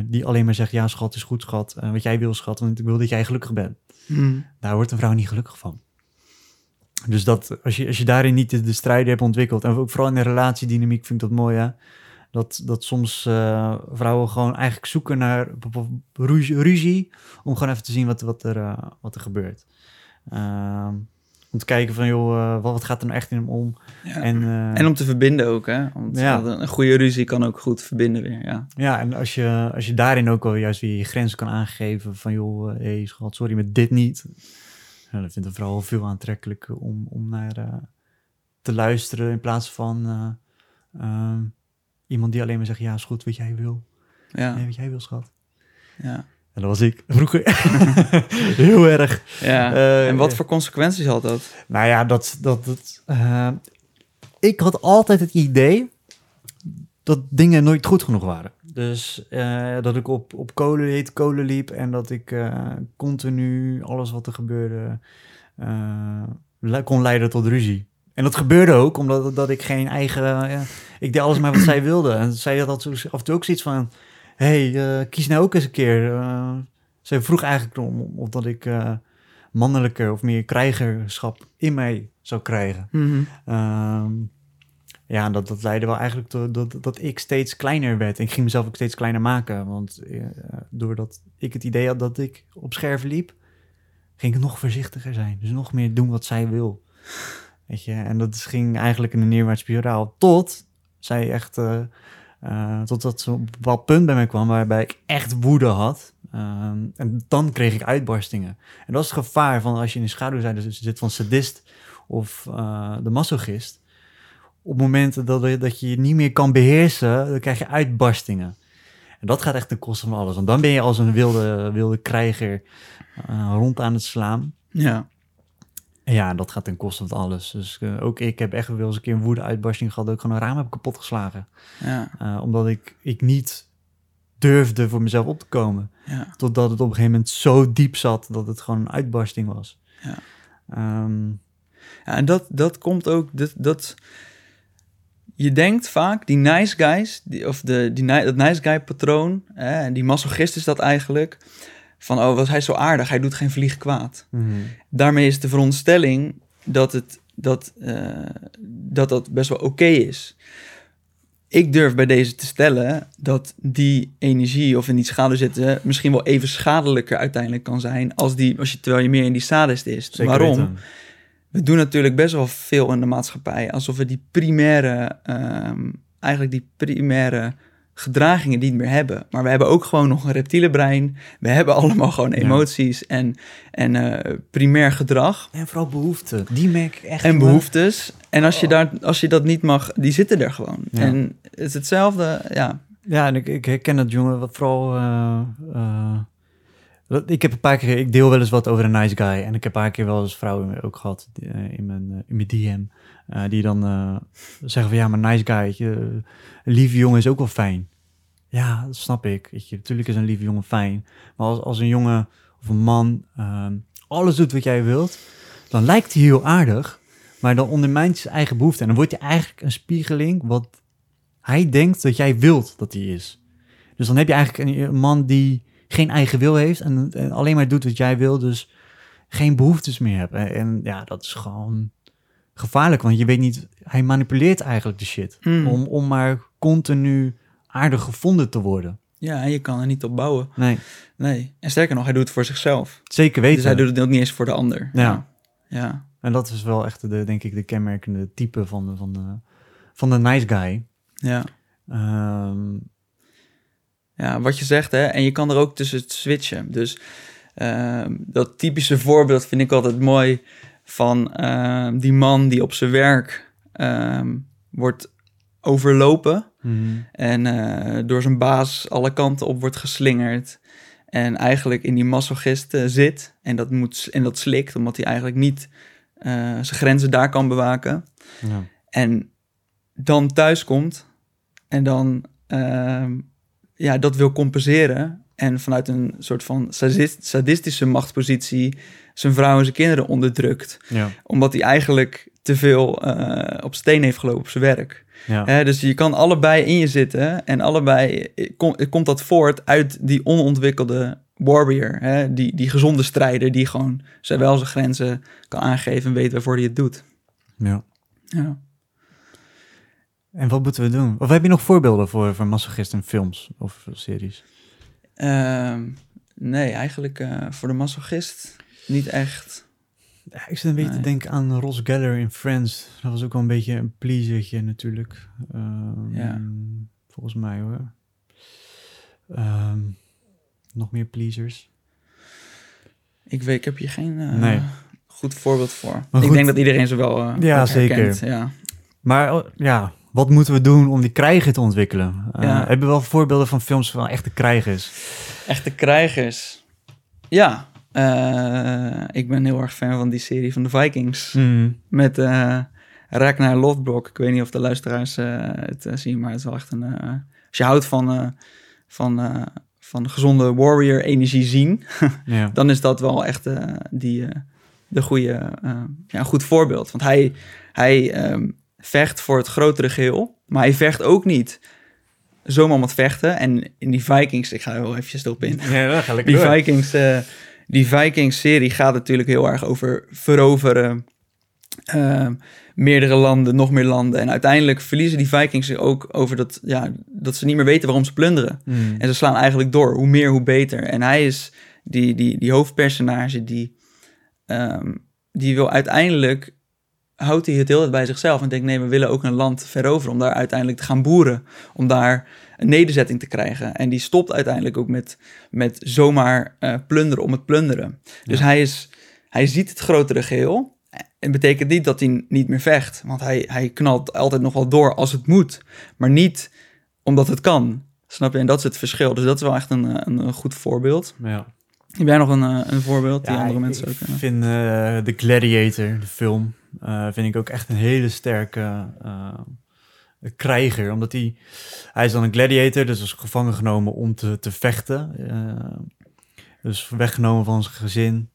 die alleen maar zegt: Ja, schat is goed, schat. wat jij wil, schat, want ik wil dat jij gelukkig bent. Hmm. Daar wordt een vrouw niet gelukkig van. Dus dat, als, je, als je daarin niet de, de strijden hebt ontwikkeld, en ook vooral in de relatiedynamiek vind ik dat mooi, hè? Dat, dat soms uh, vrouwen gewoon eigenlijk zoeken naar ruzie, om gewoon even te zien wat, wat, er, uh, wat er gebeurt. Uh, om te kijken van, joh, eh, wat, wat gaat er nou echt in hem om? Ja. En, en om te verbinden ook, hè? Want ja. een goede ruzie kan ook goed verbinden weer, ja. Ja, en als je, als je daarin ook wel juist weer je grenzen kan aangeven van, joh, hé hey, schat, sorry, met dit niet ja, dat vindt een vrouw veel aantrekkelijker om, om naar uh, te luisteren in plaats van uh, uh, iemand die alleen maar zegt, ja, is goed wat jij wil. Ja. Nee, wat jij wil, schat. Ja. En dat was ik vroeger heel erg. Ja. en wat voor consequenties had dat? Nou ja, dat, dat, dat ik had altijd het idee dat dingen nooit goed genoeg waren. Dus eh, dat ik op, op kolen, heet kolen liep en dat ik eh, continu alles wat er gebeurde uh, kon leiden tot ruzie. En dat gebeurde ook, omdat dat ik geen eigen... ik deed alles maar wat zij wilde. En zij had af en toe ook zoiets van... hey, kies nou ook eens een keer. zij vroeg eigenlijk om, of dat ik mannelijker of meer krijgerschap in mij zou krijgen. Mm ja, dat, dat leidde wel eigenlijk tot dat, dat ik steeds kleiner werd. Ik ging mezelf ook steeds kleiner maken. Want uh, doordat ik het idee had dat ik op scherven liep, ging ik nog voorzichtiger zijn. Dus nog meer doen wat zij wil. Weet je, en dat ging eigenlijk in een neerwaarts spiraal. Tot zij echt, uh, uh, ze op een punt bij mij kwam waarbij ik echt woede had. Ehm, en dan kreeg ik uitbarstingen. En dat is het gevaar van als je in de schaduwzijde zit van sadist of de masochist op momenten dat, dat je je niet meer kan beheersen, dan krijg je uitbarstingen. En dat gaat echt ten koste van alles. Want dan ben je als een wilde, wilde krijger uh, rond aan het slaan. Ja. En ja, dat gaat ten koste van alles. Dus uh, ook ik heb echt wel eens een keer een woede-uitbarsting gehad... dat ik gewoon een raam heb kapot geslagen. Ja. Uh, omdat ik, ik niet durfde voor mezelf op te komen. Ja. Totdat het op een gegeven moment zo diep zat... dat het gewoon een uitbarsting was. Ja. Um, ja en dat, dat komt ook... Dat, dat, je denkt vaak, die nice guys, die, of de, die, dat nice guy patroon, hè, die masochist is dat eigenlijk, van oh, was hij zo aardig, hij doet geen vlieg kwaad. Mhm. Daarmee is de veronderstelling dat het, dat, uh, dat, dat best wel oké is. Ik durf bij deze te stellen dat die energie of in die schade zitten misschien wel even schadelijker uiteindelijk kan zijn als die, als je, terwijl je meer in die sadist is. Zeker Waarom? weten. We doen natuurlijk best wel veel in de maatschappij. Alsof we die primaire, ehm, eigenlijk die primaire gedragingen niet meer hebben. Maar we hebben ook gewoon nog een reptiele brein. We hebben allemaal gewoon emoties en, en uh, primair gedrag. En vooral behoeften. Die merk ik echt. En behoeftes. En als je, daar, als je dat niet mag, die zitten er gewoon. Ja. En het is hetzelfde, ja. Ja, en ik, ik herken dat, jongen. Wat vooral... Uh, uh, ik heb een paar keer... Ik deel wel eens wat over een nice guy. En ik heb een paar keer wel eens vrouwen ook gehad uh, in, mijn, in mijn DM. die dan zeggen van... Ja, maar nice guy, je, een lieve jongen is ook wel fijn. Ja, dat snap ik. Weet je, natuurlijk is een lieve jongen fijn. Maar als, als een jongen of een man alles doet wat jij wilt... dan lijkt hij heel aardig... Maar dan ondermijnt zijn eigen behoefte. En dan wordt hij eigenlijk een spiegeling wat hij denkt dat jij wilt dat hij is. Dus dan heb je eigenlijk een man die geen eigen wil heeft en, en, alleen maar doet wat jij wil, dus geen behoeftes meer hebt. En, en, ja, dat is gewoon gevaarlijk, want je weet niet, hij manipuleert eigenlijk de shit Mm. om, om maar continu aardig gevonden te worden. Ja, en je kan er niet op bouwen. Nee, Nee. En sterker nog, hij doet het voor zichzelf. zeker weten. Dus hij doet het ook niet eens voor de ander. Ja. Ja. En dat is wel echt, de, denk ik, de kenmerkende type van de, van de, van de nice guy. Ja. Ehm, Ja, wat je zegt, hè. En je kan er ook tussen switchen. Dus ehm, dat typische voorbeeld vind ik altijd mooi van ehm, die man die op zijn werk ehm, wordt overlopen mhm. en eh, door zijn baas alle kanten op wordt geslingerd. En eigenlijk in die masochist eh, zit en dat, moet, en dat slikt, omdat hij eigenlijk niet eh, zijn grenzen daar kan bewaken. ja. En dan thuis komt en dan ja, dat wil compenseren. En vanuit een soort van sadist- sadistische machtspositie zijn vrouw en zijn kinderen onderdrukt. Ja. Omdat hij eigenlijk te veel eh, op steen heeft gelopen op zijn werk. Ja. Hè, dus je kan allebei in je zitten en allebei eh, kom- komt dat voort uit die onontwikkelde warrior. Hè? Die, die gezonde strijder die gewoon zowel zijn grenzen kan aangeven en weet waarvoor hij het doet. ja. Ja. En wat moeten we doen? Of heb je nog voorbeelden voor, voor masochisten in films of series? Ehm, nee, eigenlijk eh, voor de masochist niet echt. Ja, ik zit een beetje Nee. te denken aan Ross Geller in Friends. Dat was ook wel een beetje een pleasertje natuurlijk. Ehm, Ja. Volgens mij hoor. Ehm, nog meer pleasers. Ik weet, ik heb hier geen eh, Nee. goed voorbeeld voor. Maar ik goed. denk dat iedereen ze wel eh, Ja, zeker. Ja. Maar oh, ja, wat moeten we doen om die krijgen te ontwikkelen? Eh, Ja. Heb je wel voorbeelden van films van echte krijgers? Echte krijgers. Ja, eh, ik ben heel erg fan van die serie van de Vikings. Mhm. Met eh, Ragnar Lothbrok. Ik weet niet of de luisteraars het zien, maar het is wel echt een... als je houdt van, van, van gezonde warrior-energie zien, ja. dan is dat wel echt die, de goede, ja, een goed voorbeeld. Want hij, hij ehm, vecht voor het grotere geheel, maar hij vecht ook niet zomaar om het vechten. En in die Vikings, ik ga er wel eventjes op in. Ja, ga die Vikings, uh, die Vikings-serie gaat natuurlijk heel erg over veroveren. Uh, meerdere landen, nog meer landen. En uiteindelijk verliezen die Vikings ook over dat, ja, dat ze niet meer weten waarom ze plunderen. Hmm. En ze slaan eigenlijk door. Hoe meer, hoe beter. En hij is die, die, die hoofdpersonage die, um, die wil uiteindelijk houdt hij het heel bij zichzelf en denkt: nee, we willen ook een land veroveren om daar uiteindelijk te gaan boeren, om daar een nederzetting te krijgen. En die stopt uiteindelijk ook met, met zomaar uh, plunderen om het plunderen. Dus hij, is, hij ziet het grotere geheel. En betekent niet dat hij niet meer vecht, want hij, hij knalt altijd nog wel door als het moet, maar niet omdat het kan. Snap je? En dat is het verschil. Dus dat is wel echt een, een, een goed voorbeeld. Ja. Heb jij nog een, eh, een voorbeeld die andere mensen ook kennen? Ik vind uh, The Gladiator, de film, uh, vind ik ook echt een hele sterke uh, krijger. Omdat hij, hij is dan een gladiator, dus is gevangen genomen om te, te vechten. dus weggenomen van zijn gezin.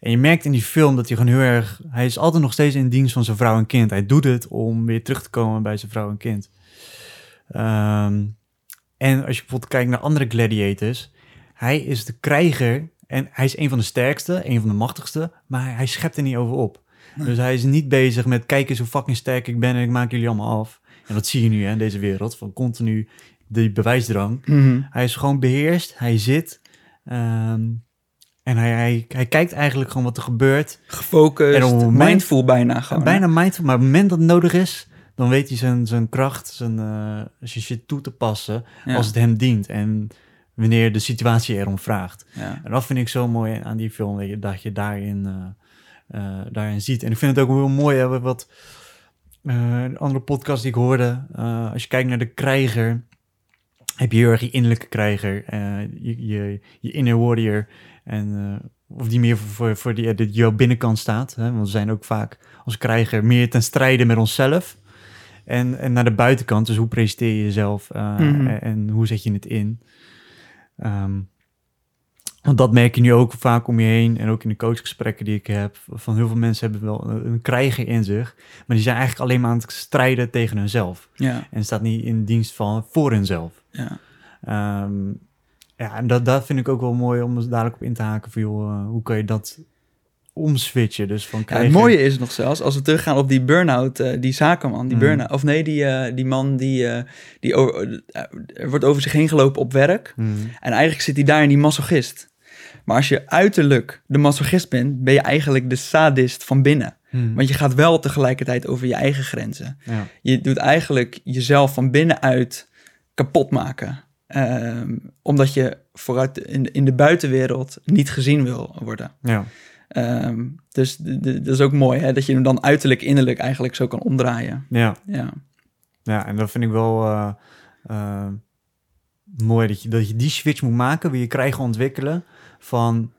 En je merkt in die film dat hij gewoon heel erg... Hij is altijd nog steeds in dienst van zijn vrouw en kind. Hij doet het om weer terug te komen bij zijn vrouw en kind. Um, en als je bijvoorbeeld kijkt naar andere gladiators hij is de krijger en hij is een van de sterkste, een van de machtigste, maar hij schept er niet over op. Dus hij is niet bezig met kijk eens hoe fucking sterk ik ben en ik maak jullie allemaal af. En dat zie je nu hè, in deze wereld, van continu die bewijsdrang. Mhm. Hij is gewoon beheerst, hij zit ehm, en hij, hij, hij, kijkt eigenlijk gewoon wat er gebeurt. Gefocust, en moment, mindful bijna gewoon. Bijna mindful, maar op het moment dat het nodig is, dan weet hij zijn, zijn kracht, zijn, uh, zijn shit toe te passen als het hem dient. En wanneer de situatie erom vraagt. Ja. En dat vind ik zo mooi aan die film, dat je, dat je daarin, uh, daarin ziet. En ik vind het ook heel mooi, hè, wat uh, een andere podcast die ik hoorde, als je kijkt naar de krijger, heb je heel erg je innerlijke krijger, je, je, je inner warrior, en, of die meer voor, voor, die jouw binnenkant staat. Hè? Want we zijn ook vaak als krijger meer ten strijde met onszelf. En, en naar de buitenkant, dus hoe presenteer je jezelf mhm. en hoe zet je het in. Um, want dat merk je nu ook vaak om je heen en ook in de coachgesprekken die ik heb. Van heel veel mensen hebben wel een, krijger in zich, maar die zijn eigenlijk alleen maar aan het strijden tegen hunzelf. Ja. En staat niet in dienst van voor hunzelf. Ja. Um, ja, en dat, dat vind ik ook wel mooi om dadelijk op in te haken. Van, joh, uh, hoe kan je dat omswitchen. Dus van krijgen... het mooie is nog zelfs, als we teruggaan op die burn-out, uh, die zakenman, die mm. burn-out, of nee, die, uh, die man die, uh, die over, er wordt over zich heen gelopen op werk. Mm. En eigenlijk zit hij daar in die masochist. Maar als je uiterlijk de masochist bent, ben je eigenlijk de sadist van binnen. Mm. Want je gaat wel tegelijkertijd over je eigen grenzen. Ja. Je doet eigenlijk jezelf van binnenuit kapot maken. Ehm, omdat je vooruit in, in de buitenwereld niet gezien wil worden. Ja. Ehm, dus dat is ook mooi, hè? dat je hem dan uiterlijk, innerlijk eigenlijk zo kan omdraaien. Ja. Ja, ja en dat vind ik wel uh, uh, mooi, dat je, dat je die switch moet maken, wil je krijgen ontwikkelen van,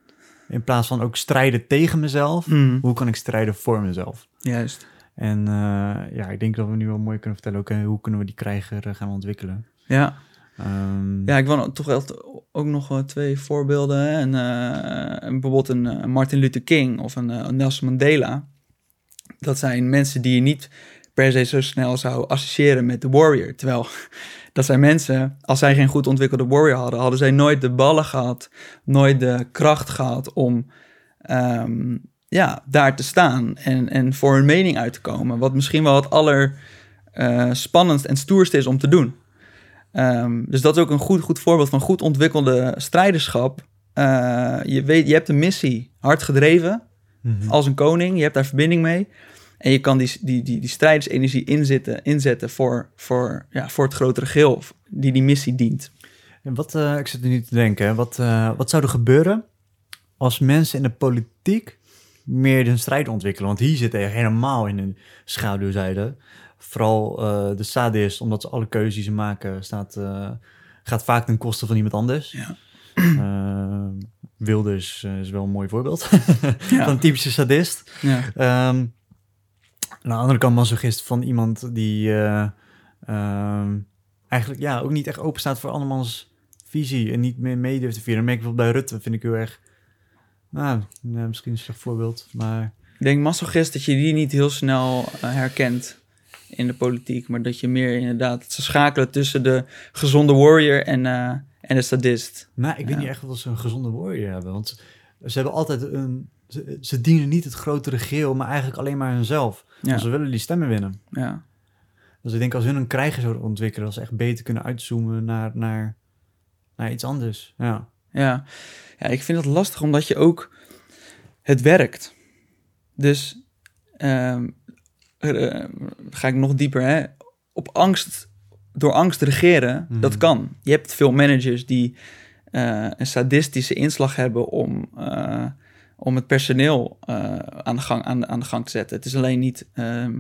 in plaats van ook strijden tegen mezelf, mm. hoe kan ik strijden voor mezelf? Juist. En uh, ja, ik denk dat we nu wel mooi kunnen vertellen, ook, hoe kunnen we die krijger gaan ontwikkelen? Ja. Um, ja, ik wil toch wel ook nog twee voorbeelden. En, uh, bijvoorbeeld een uh, Martin Luther King of een, Nelson Mandela. Dat zijn mensen die je niet per se zo snel zou associëren met de warrior. Terwijl dat zijn mensen, als zij geen goed ontwikkelde warrior hadden, hadden zij nooit de ballen gehad, nooit de kracht gehad om um, ja, daar te staan en, en voor hun mening uit te komen. Wat misschien wel het aller spannendst en stoerst is om te doen. Um, dus dat is ook een goed, goed voorbeeld van goed ontwikkelde strijderschap. Uh, je, weet, je hebt een missie hard gedreven mm -hmm. als een koning. Je hebt daar verbinding mee. En je kan die, die, die, die strijdersenergie inzetten, inzetten voor, voor, ja, voor het grotere geheel die die missie dient. En wat, uh, ik zit er nu te denken, wat, uh, wat zou er gebeuren als mensen in de politiek meer een strijd ontwikkelen? Want hier zit er helemaal in een schaduwzijde vooral uh, de sadist, omdat ze alle keuzes die ze maken, staat, gaat vaak ten koste van iemand anders. Ja. Wilders is wel een mooi voorbeeld ja. van een typische sadist. Ja. Um, Aan de andere kant masochist van iemand die uh, eigenlijk ja, ook niet echt open staat voor andermans visie en niet meer mee durft te vieren. Dan merk ik bij Rutte, vind ik heel erg... Nou, misschien een slecht voorbeeld, maar... Ik denk masochist dat je die niet heel snel uh, herkent in de politiek, maar dat je meer inderdaad ze schakelen tussen de gezonde warrior en, uh, en de sadist. Nou, ik weet niet echt of ze een gezonde warrior hebben, want ze hebben altijd een. Ze, ze dienen niet het grotere geheel, maar eigenlijk alleen maar hunzelf. Ja. ze willen die stemmen winnen. Ja. Dus ik denk als hun een krijger zouden ontwikkelen, dat ze echt beter kunnen uitzoomen naar, naar, naar iets anders. Ja. Ja. ja, ik vind het lastig omdat je ook. Het werkt. Dus um, uh, ga ik nog dieper, hè? op angst, door angst regeren, dat mhm. kan. Je hebt veel managers die uh, een sadistische inslag hebben om, uh, om het personeel aan, de gang, aan, aan de gang te zetten. Het is alleen niet ehm,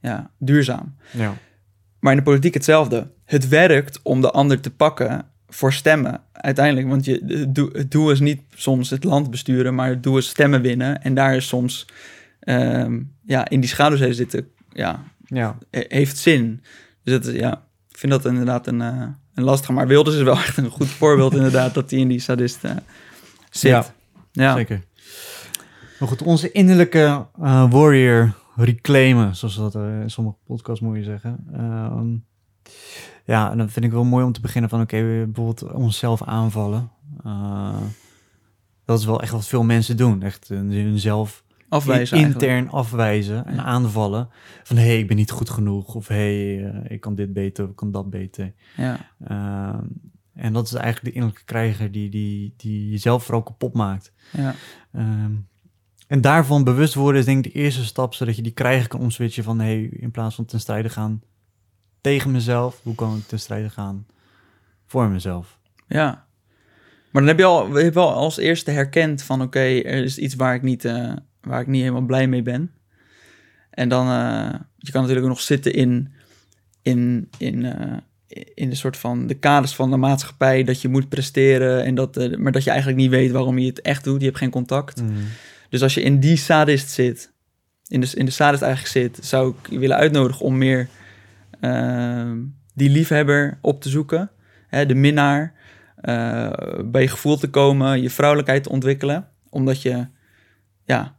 ja, duurzaam. Ja. Maar in de politiek hetzelfde. Het werkt om de ander te pakken voor stemmen uiteindelijk. Want je, het doel is niet soms het land besturen, maar het doel is stemmen winnen. En daar is soms um, ja, in die schaduwzee zitten, ja, ja. heeft zin. Dus dat, ja, ik vind dat inderdaad een, uh, een lastige. Maar Wilders is wel echt een goed voorbeeld inderdaad, dat hij in die sadist uh, zit. Ja, ja, zeker. Maar goed, onze innerlijke uh, warrior reclaimen, zoals dat in sommige podcasts moet je zeggen. Ehm, ja, en dan vind ik wel mooi om te beginnen van, oké, okay, bijvoorbeeld onszelf aanvallen. dat is wel echt wat veel mensen doen. Echt hunzelf afwijzen intern afwijzen en aanvallen. Van hé, hey, ik ben niet goed genoeg. Of hé, hey, uh, ik kan dit beter, ik kan dat beter. Ja. Uh, en dat is eigenlijk de innerlijke krijger die, die, die jezelf vooral kapot maakt. Ja. Uh, en daarvan bewust worden is denk ik de eerste stap, zodat je die krijger kan omswitchen van hey, in plaats van ten strijde gaan tegen mezelf, hoe kan ik ten strijde gaan voor mezelf? Ja. Maar dan heb je al, je wel als eerste herkend van oké, er is iets waar ik niet, uh, waar ik niet helemaal blij mee ben. En dan, uh, je kan natuurlijk nog zitten in, in, in, uh, in de soort van de kaders van de maatschappij, dat je moet presteren, en dat, maar dat je eigenlijk niet weet waarom je het echt doet. Je hebt geen contact. Mm. Dus als je in die sadist zit, in de, in de sadist eigenlijk zit, zou ik je willen uitnodigen om meer ehm, die liefhebber op te zoeken, hè, de minnaar, bij je gevoel te komen, je vrouwelijkheid te ontwikkelen, omdat je ja,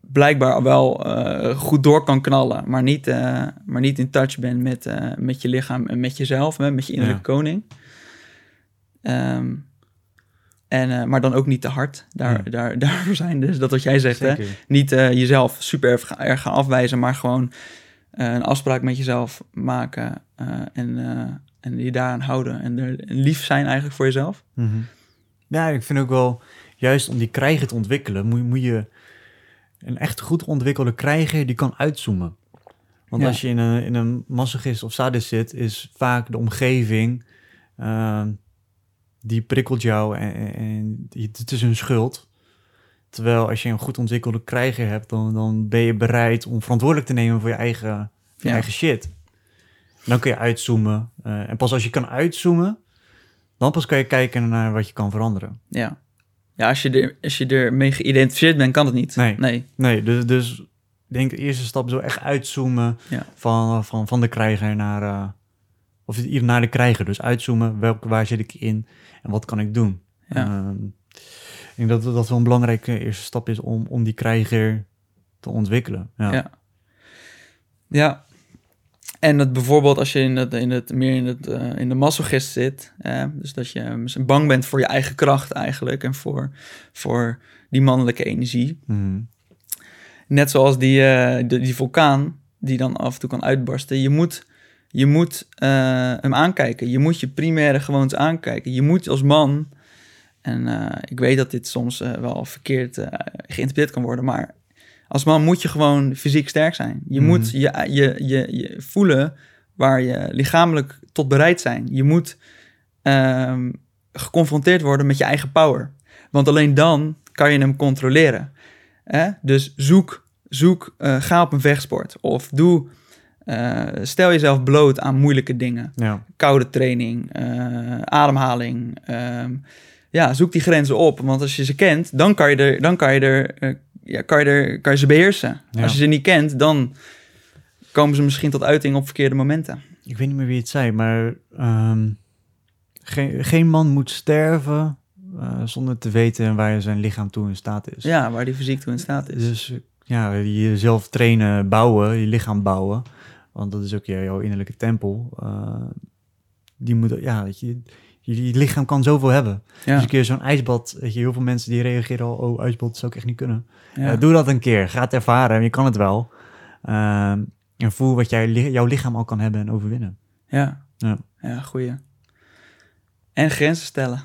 blijkbaar wel uh, goed door kan knallen, maar niet, uh, maar niet in touch bent met, met je lichaam en met jezelf, met je innerlijke ja. koning. Um, en, maar dan ook niet te hard. Daar, ja. daar, daarvoor zijn dus dat wat jij zegt. Hè? Niet jezelf super erg gaan afwijzen, maar gewoon een afspraak met jezelf maken en, en je daaraan houden. En, er, lief zijn eigenlijk voor jezelf. Mm -hmm. Ja, ik vind ook wel, juist om die krijgen te ontwikkelen, moet, moet je een echt goed ontwikkelde krijger die kan uitzoomen. Want als je in een, in een masochist of sadist zit, is vaak de omgeving uh, die prikkelt jou en, en, het is een schuld. Terwijl als je een goed ontwikkelde krijger hebt, dan, dan ben je bereid om verantwoordelijk te nemen voor je eigen, voor je eigen shit. dan kun je uitzoomen. Uh, en pas als je kan uitzoomen, dan pas kan je kijken naar wat je kan veranderen. Ja. Ja, als je, er, als je ermee geïdentificeerd bent, kan het niet. Nee, nee. nee dus, dus denk de eerste stap zo echt uitzoomen ja. van, van, van de krijger naar... Uh, of hier naar de krijger, dus uitzoomen. Welke, waar zit ik in en wat kan ik doen? Ja. Uh, ik denk dat dat wel een belangrijke eerste stap is om, om die krijger te ontwikkelen. Ja. ja. ja. En dat bijvoorbeeld als je in het, in het, meer in, het, uh, in de masochist zit, eh, dus dat je bang bent voor je eigen kracht eigenlijk en voor, voor die mannelijke energie. Mm. Net zoals die, uh, die, die, vulkaan die dan af en toe kan uitbarsten. Je moet, je moet hem aankijken. Je moet je primaire gewoontes aankijken. Je moet als man, en ik weet dat dit soms wel verkeerd geïnterpreteerd kan worden, maar als man moet je gewoon fysiek sterk zijn. Je moet mhm. je, je, je, je, voelen waar je lichamelijk tot bereid zijn. Je moet um, geconfronteerd worden met je eigen power. Want alleen dan kan je hem controleren. Dus zoek, zoek ga op een vechtsport. Of doe, uh, stel jezelf bloot aan moeilijke dingen. Ja. Koude training, uh, ademhaling. Um, ja, zoek die grenzen op. Want als je ze kent, dan kan je er, dan kan je er ja, kan, je er, kan je ze beheersen. Als je ze niet kent, dan komen ze misschien tot uiting op verkeerde momenten. Ik weet niet meer wie het zei, maar ehm, geen, geen man moet sterven zonder te weten waar zijn lichaam toe in staat is. Ja, waar die fysiek toe in staat is. Dus ja, jezelf trainen, bouwen, je lichaam bouwen. Want dat is ook jouw innerlijke tempel. Uh, die moet, ja, dat je, je, lichaam kan zoveel hebben. Ja. Dus een keer zo'n ijsbad, weet je, heel veel mensen die reageren al, oh, ijsbad zou ik echt niet kunnen. Ja. Uh, doe dat een keer, ga het ervaren, je kan het wel. Uh, en voel wat jij, jouw lichaam al kan hebben en overwinnen. Ja, ja, ja goeie. En grenzen stellen.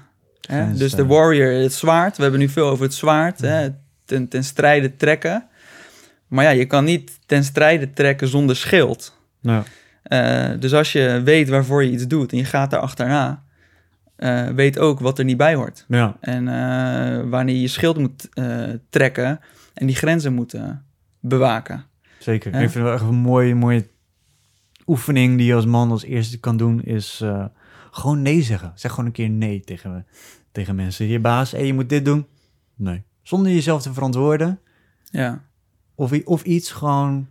Hè? dus de warrior, het zwaard, we hebben nu veel over het zwaard, hè? Ten, ten strijde trekken. Maar ja, je kan niet ten strijde trekken zonder schild. Ja. Uh, dus als je weet waarvoor je iets doet en je gaat daar achterna, uh, weet ook wat er niet bij hoort. Ja. En uh, wanneer je schild moet trekken en die grenzen moet bewaken. Zeker. Ik vind het wel echt een mooie, mooie oefening die je als man als eerste kan doen, is gewoon nee zeggen. Zeg gewoon een keer nee tegen, tegen mensen. Je baas, hey, je moet dit doen. Nee. Zonder jezelf te verantwoorden. Ja. Of, of iets gewoon...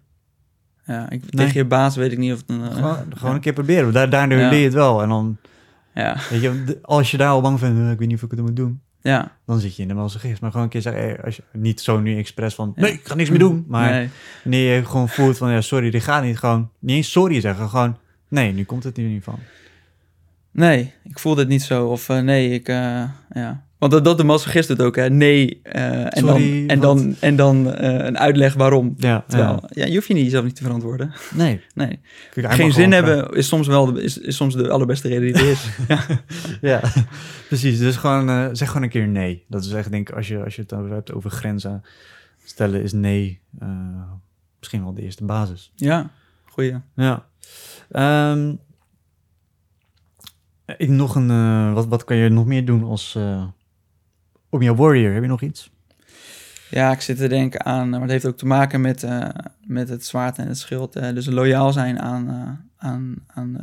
Ja, ik, tegen je baas weet ik niet of... Het een, gewoon, gewoon een keer proberen. Daar, daardoor leer je het wel. En dan... Ja. Weet je, als je daar al bang bent, ik weet niet of ik het moet doen. Ja. Dan zit je in de masochisme. Maar gewoon een keer zeggen, als je, niet zo nu expres van, nee, ik ga niks meer doen. Maar nee. wanneer je gewoon voelt van, ja, sorry, dit gaat niet. Gewoon, niet eens sorry zeggen, gewoon, nee, nu komt het hier niet van. Nee, ik voel dit niet zo. Of uh, nee, ik, uh, ja. Want dat, dat de masochist doet ook, hè? Nee. Uh, en, dan, en, dan, en dan een uitleg waarom. Ja, Terwijl, ja. ja. je hoeft je niet zelf niet te verantwoorden. Nee. nee. Geen zin hebben is soms wel de, is, is soms de allerbeste reden die er is. ja. ja, precies. Dus gewoon, zeg gewoon een keer nee. Dat is echt, denk ik, als je, als je het hebt over grenzen stellen, is nee misschien wel de eerste basis. Ja, goeie. Ja. Um, ik nog een, wat, wat kan je nog meer doen als om jouw warrior? Heb je nog iets? Ja, ik zit te denken aan, maar het heeft ook te maken met, uh, met het zwaard en het schild. dus loyaal zijn aan, aan, aan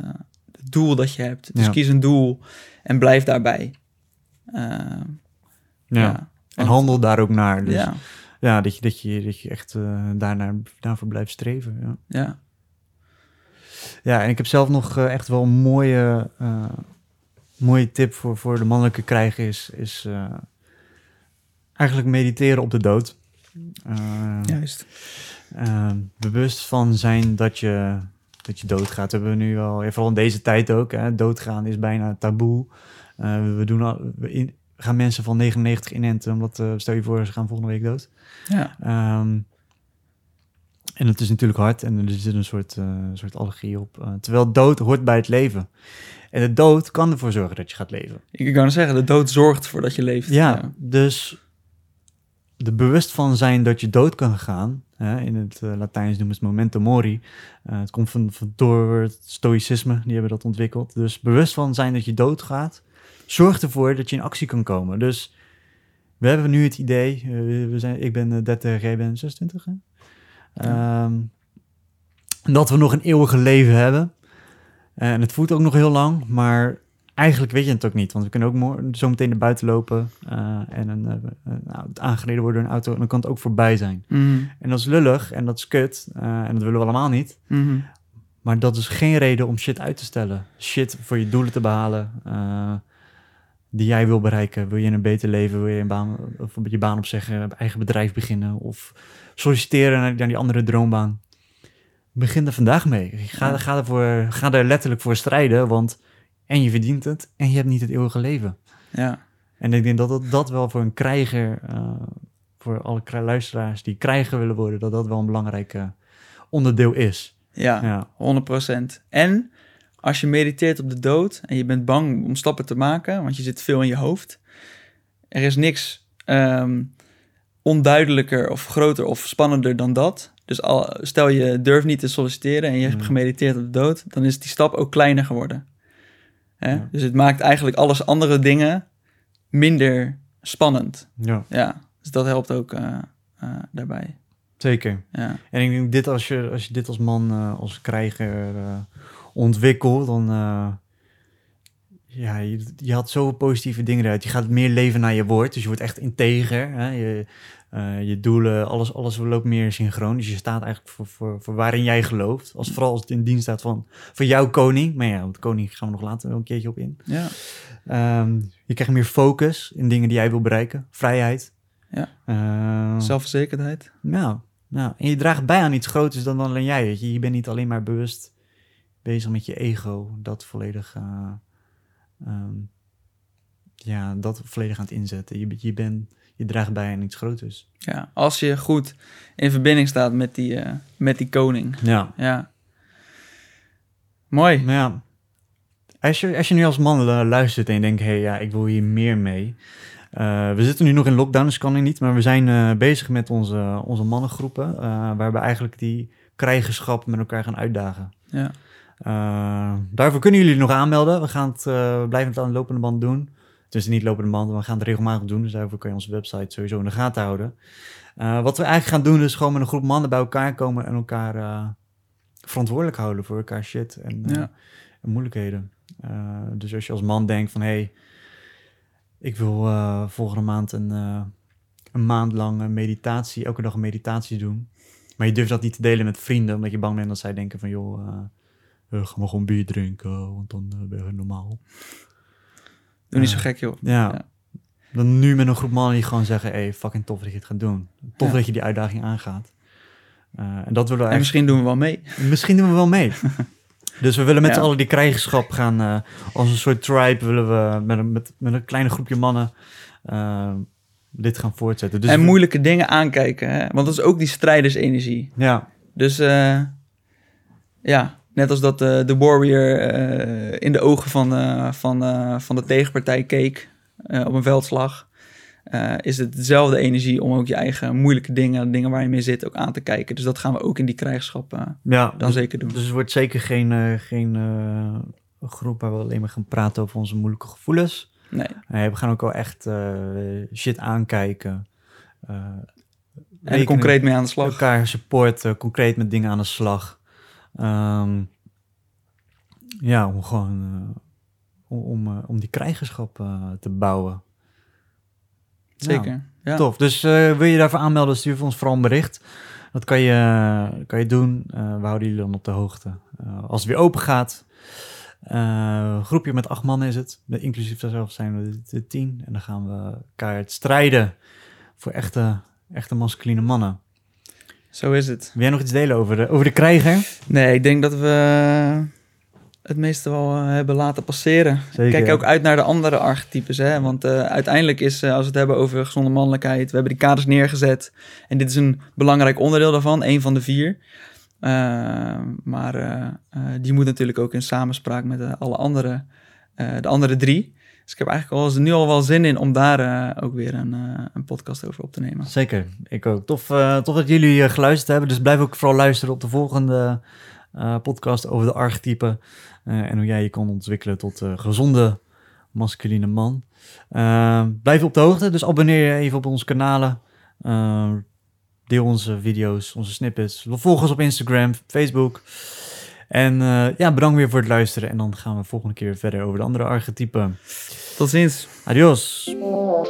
het doel dat je hebt. Dus kies een doel en blijf daarbij. ja. ja. En handel daar ook naar. Dus ja, ja dat, je, dat, je, dat je echt daarnaar, daarvoor blijft streven. Ja. ja. Ja, en ik heb zelf nog echt wel een mooie, mooie tip voor, voor de mannelijke krijger is, is eigenlijk mediteren op de dood. Uh, Juist. Uh, bewust van zijn dat je, dat je doodgaat. Hebben we nu al, vooral in deze tijd ook. Hè, doodgaan is bijna taboe. we, doen al, we in, gaan mensen van 99 inenten, omdat stel je voor, ze gaan volgende week dood. Ja. Um, en het is natuurlijk hard en er zit een soort, soort allergie op. terwijl dood hoort bij het leven. En de dood kan ervoor zorgen dat je gaat leven. Ik kan zeggen, de dood zorgt voor dat je leeft. Ja, dus de bewust van zijn dat je dood kan gaan. Hè, in het uh, Latijns noemen ze het memento mori. Uh, het komt van, van, door het stoïcisme, die hebben dat ontwikkeld. Dus bewust van zijn dat je dood gaat, zorgt ervoor dat je in actie kan komen. Dus we hebben nu het idee, uh, we zijn, ik ben 30, jij bent 26. Hè? Ja. Um, dat we nog een eeuwige leven hebben. Eh, en het voelt ook nog heel lang, maar eigenlijk weet je het ook niet. Want we kunnen ook zo meteen naar buiten lopen uh, en een, uh, nou, aangereden worden door een auto. En dan kan het ook voorbij zijn. Mhm. En dat is lullig en dat is kut. en dat willen we allemaal niet. Mhm. Maar dat is geen reden om shit uit te stellen. Shit voor je doelen te behalen. die jij wil bereiken. Wil je een beter leven? Wil je een baan, of je baan opzeggen? Eigen bedrijf beginnen? Of solliciteren naar, naar die andere droombaan? begin er vandaag mee. Ga, ga, ervoor, ga er letterlijk voor strijden, want en je verdient het en je hebt niet het eeuwige leven. Ja. En ik denk dat dat, dat wel voor een krijger, uh, voor alle luisteraars die krijger willen worden, dat dat wel een belangrijk uh, onderdeel is. Ja, ja, 100%. En als je mediteert op de dood en je bent bang om stappen te maken, want je zit veel in je hoofd, er is niks um, onduidelijker of groter of spannender dan dat. Dus al, stel je durft niet te solliciteren en je hebt mm. gemediteerd op de dood, dan is die stap ook kleiner geworden. Hè? Dus het maakt eigenlijk alles andere dingen minder spannend. Ja. ja dus dat helpt ook uh, uh, daarbij. Zeker. Ja. En ik denk dit als je, als je dit als man, uh, als krijger ontwikkelt, dan ja, je, je had zoveel positieve dingen eruit. Je gaat meer leven naar je woord. Dus je wordt echt integer. Hè? Je, uh, je doelen, alles, alles loopt meer synchroon. Dus je staat eigenlijk voor, voor, voor waarin jij gelooft. Als, vooral als het in dienst staat van, van jouw koning. Maar ja, want koning gaan we nog later wel een keertje op in. Ja. Um, je krijgt meer focus in dingen die jij wil bereiken. Vrijheid. Ja. Uh, Zelfverzekerdheid. Nou, nou, en je draagt bij aan iets groters dan alleen jij. Weet je. je bent niet alleen maar bewust bezig met je ego. Dat volledig... Uh, um, ja, dat volledig aan het inzetten. Je, je, bent, je draagt bij aan iets groters. Ja, als je goed in verbinding staat met die, uh, met die koning. Ja. ja. Mooi. Maar ja, als je, als je nu als man luistert en je denkt, hé, hey, ja, ik wil hier meer mee. Uh, we zitten nu nog in lockdown, dus kan ik niet. Maar we zijn uh, bezig met onze, onze mannengroepen. waar we eigenlijk die krijgerschap met elkaar gaan uitdagen. Ja. Uh, daarvoor kunnen jullie nog aanmelden. We gaan het, uh, blijven het aan de lopende band doen. Dus niet lopende band, we gaan het regelmatig doen. Dus daarvoor kun je onze website sowieso in de gaten houden. Uh, wat we eigenlijk gaan doen is gewoon met een groep mannen bij elkaar komen en elkaar verantwoordelijk houden voor elkaar shit en, ja. en moeilijkheden. dus als je als man denkt van hé, hey, ik wil volgende maand een, een maand lang meditatie, elke dag een meditatie doen. Maar je durft dat niet te delen met vrienden, omdat je bang bent dat zij denken van joh, ga maar gewoon bier drinken, want dan uh, ben je normaal. Doe niet zo gek, joh. Ja. Dan nu met een groep mannen die gewoon zeggen, hey, fucking tof dat je het gaat doen. Tof Ja. dat je die uitdaging aangaat. Uh, en dat willen we En eigenlijk... misschien doen we wel mee. Misschien doen we wel mee. dus we willen met Ja. z'n allen die krijgerschap gaan... eh, als een soort tribe willen we met een, met, met een kleine groepje mannen... eh, dit gaan voortzetten. Dus en we- moeilijke dingen aankijken, hè? want dat is ook die strijdersenergie. Ja, Dus eh, ja, net als dat eh, de warrior eh, in de ogen van, eh, van, van de tegenpartij keek op een veldslag, is het dezelfde energie om ook je eigen moeilijke dingen, dingen waar je mee zit, ook aan te kijken. Dus dat gaan we ook in die krijgschap eh, ja dan zeker doen. Dus het wordt zeker geen, geen groep waar we alleen maar gaan praten over onze moeilijke gevoelens. Nee. Nee, we gaan ook wel echt shit aankijken. En concreet mee aan de slag. elkaar supporten, concreet met dingen aan de slag. Ehm, ja, om gewoon eh, om, om, eh, om die krijgerschap eh, te bouwen. Zeker. Ja. Tof. Dus wil je daarvoor aanmelden, stuur voor ons vooral een bericht. Dat kan je, kan je doen. We houden jullie dan op de hoogte. Als het weer open gaat. eh, groepje met acht man is het. Met, inclusief daarzelf zijn we de, tien. En dan gaan we kaart strijden voor echte, echte masculine mannen. Zo is het. Wil jij nog iets delen over de, over de krijger? Nee, ik denk dat we het meeste wel eh, hebben laten passeren. Zeker. Kijk ook uit naar de andere archetypes. Hè? Want eh, uiteindelijk is, eh, als we het hebben over gezonde mannelijkheid, we hebben die kaders neergezet. En dit is een belangrijk onderdeel daarvan, één van de vier. Eh, maar eh, eh, die moet natuurlijk ook in samenspraak met eh, alle andere, eh, de andere drie. Dus ik heb eigenlijk al, nu al wel zin in om daar eh, ook weer een, eh, een podcast over op te nemen. Zeker, ik ook. Tof, tof dat jullie geluisterd hebben. Dus blijf ook vooral luisteren op de volgende podcast over de archetypen. en hoe jij je kan ontwikkelen tot gezonde masculine man. Blijf op de hoogte, dus abonneer je even op onze kanalen. Deel onze video's, onze snippets. Volg ons op Instagram, Facebook. En eh, ja, bedankt weer voor het luisteren. En dan gaan we volgende keer verder over de andere archetypen. Tot ziens. Adios. Oh.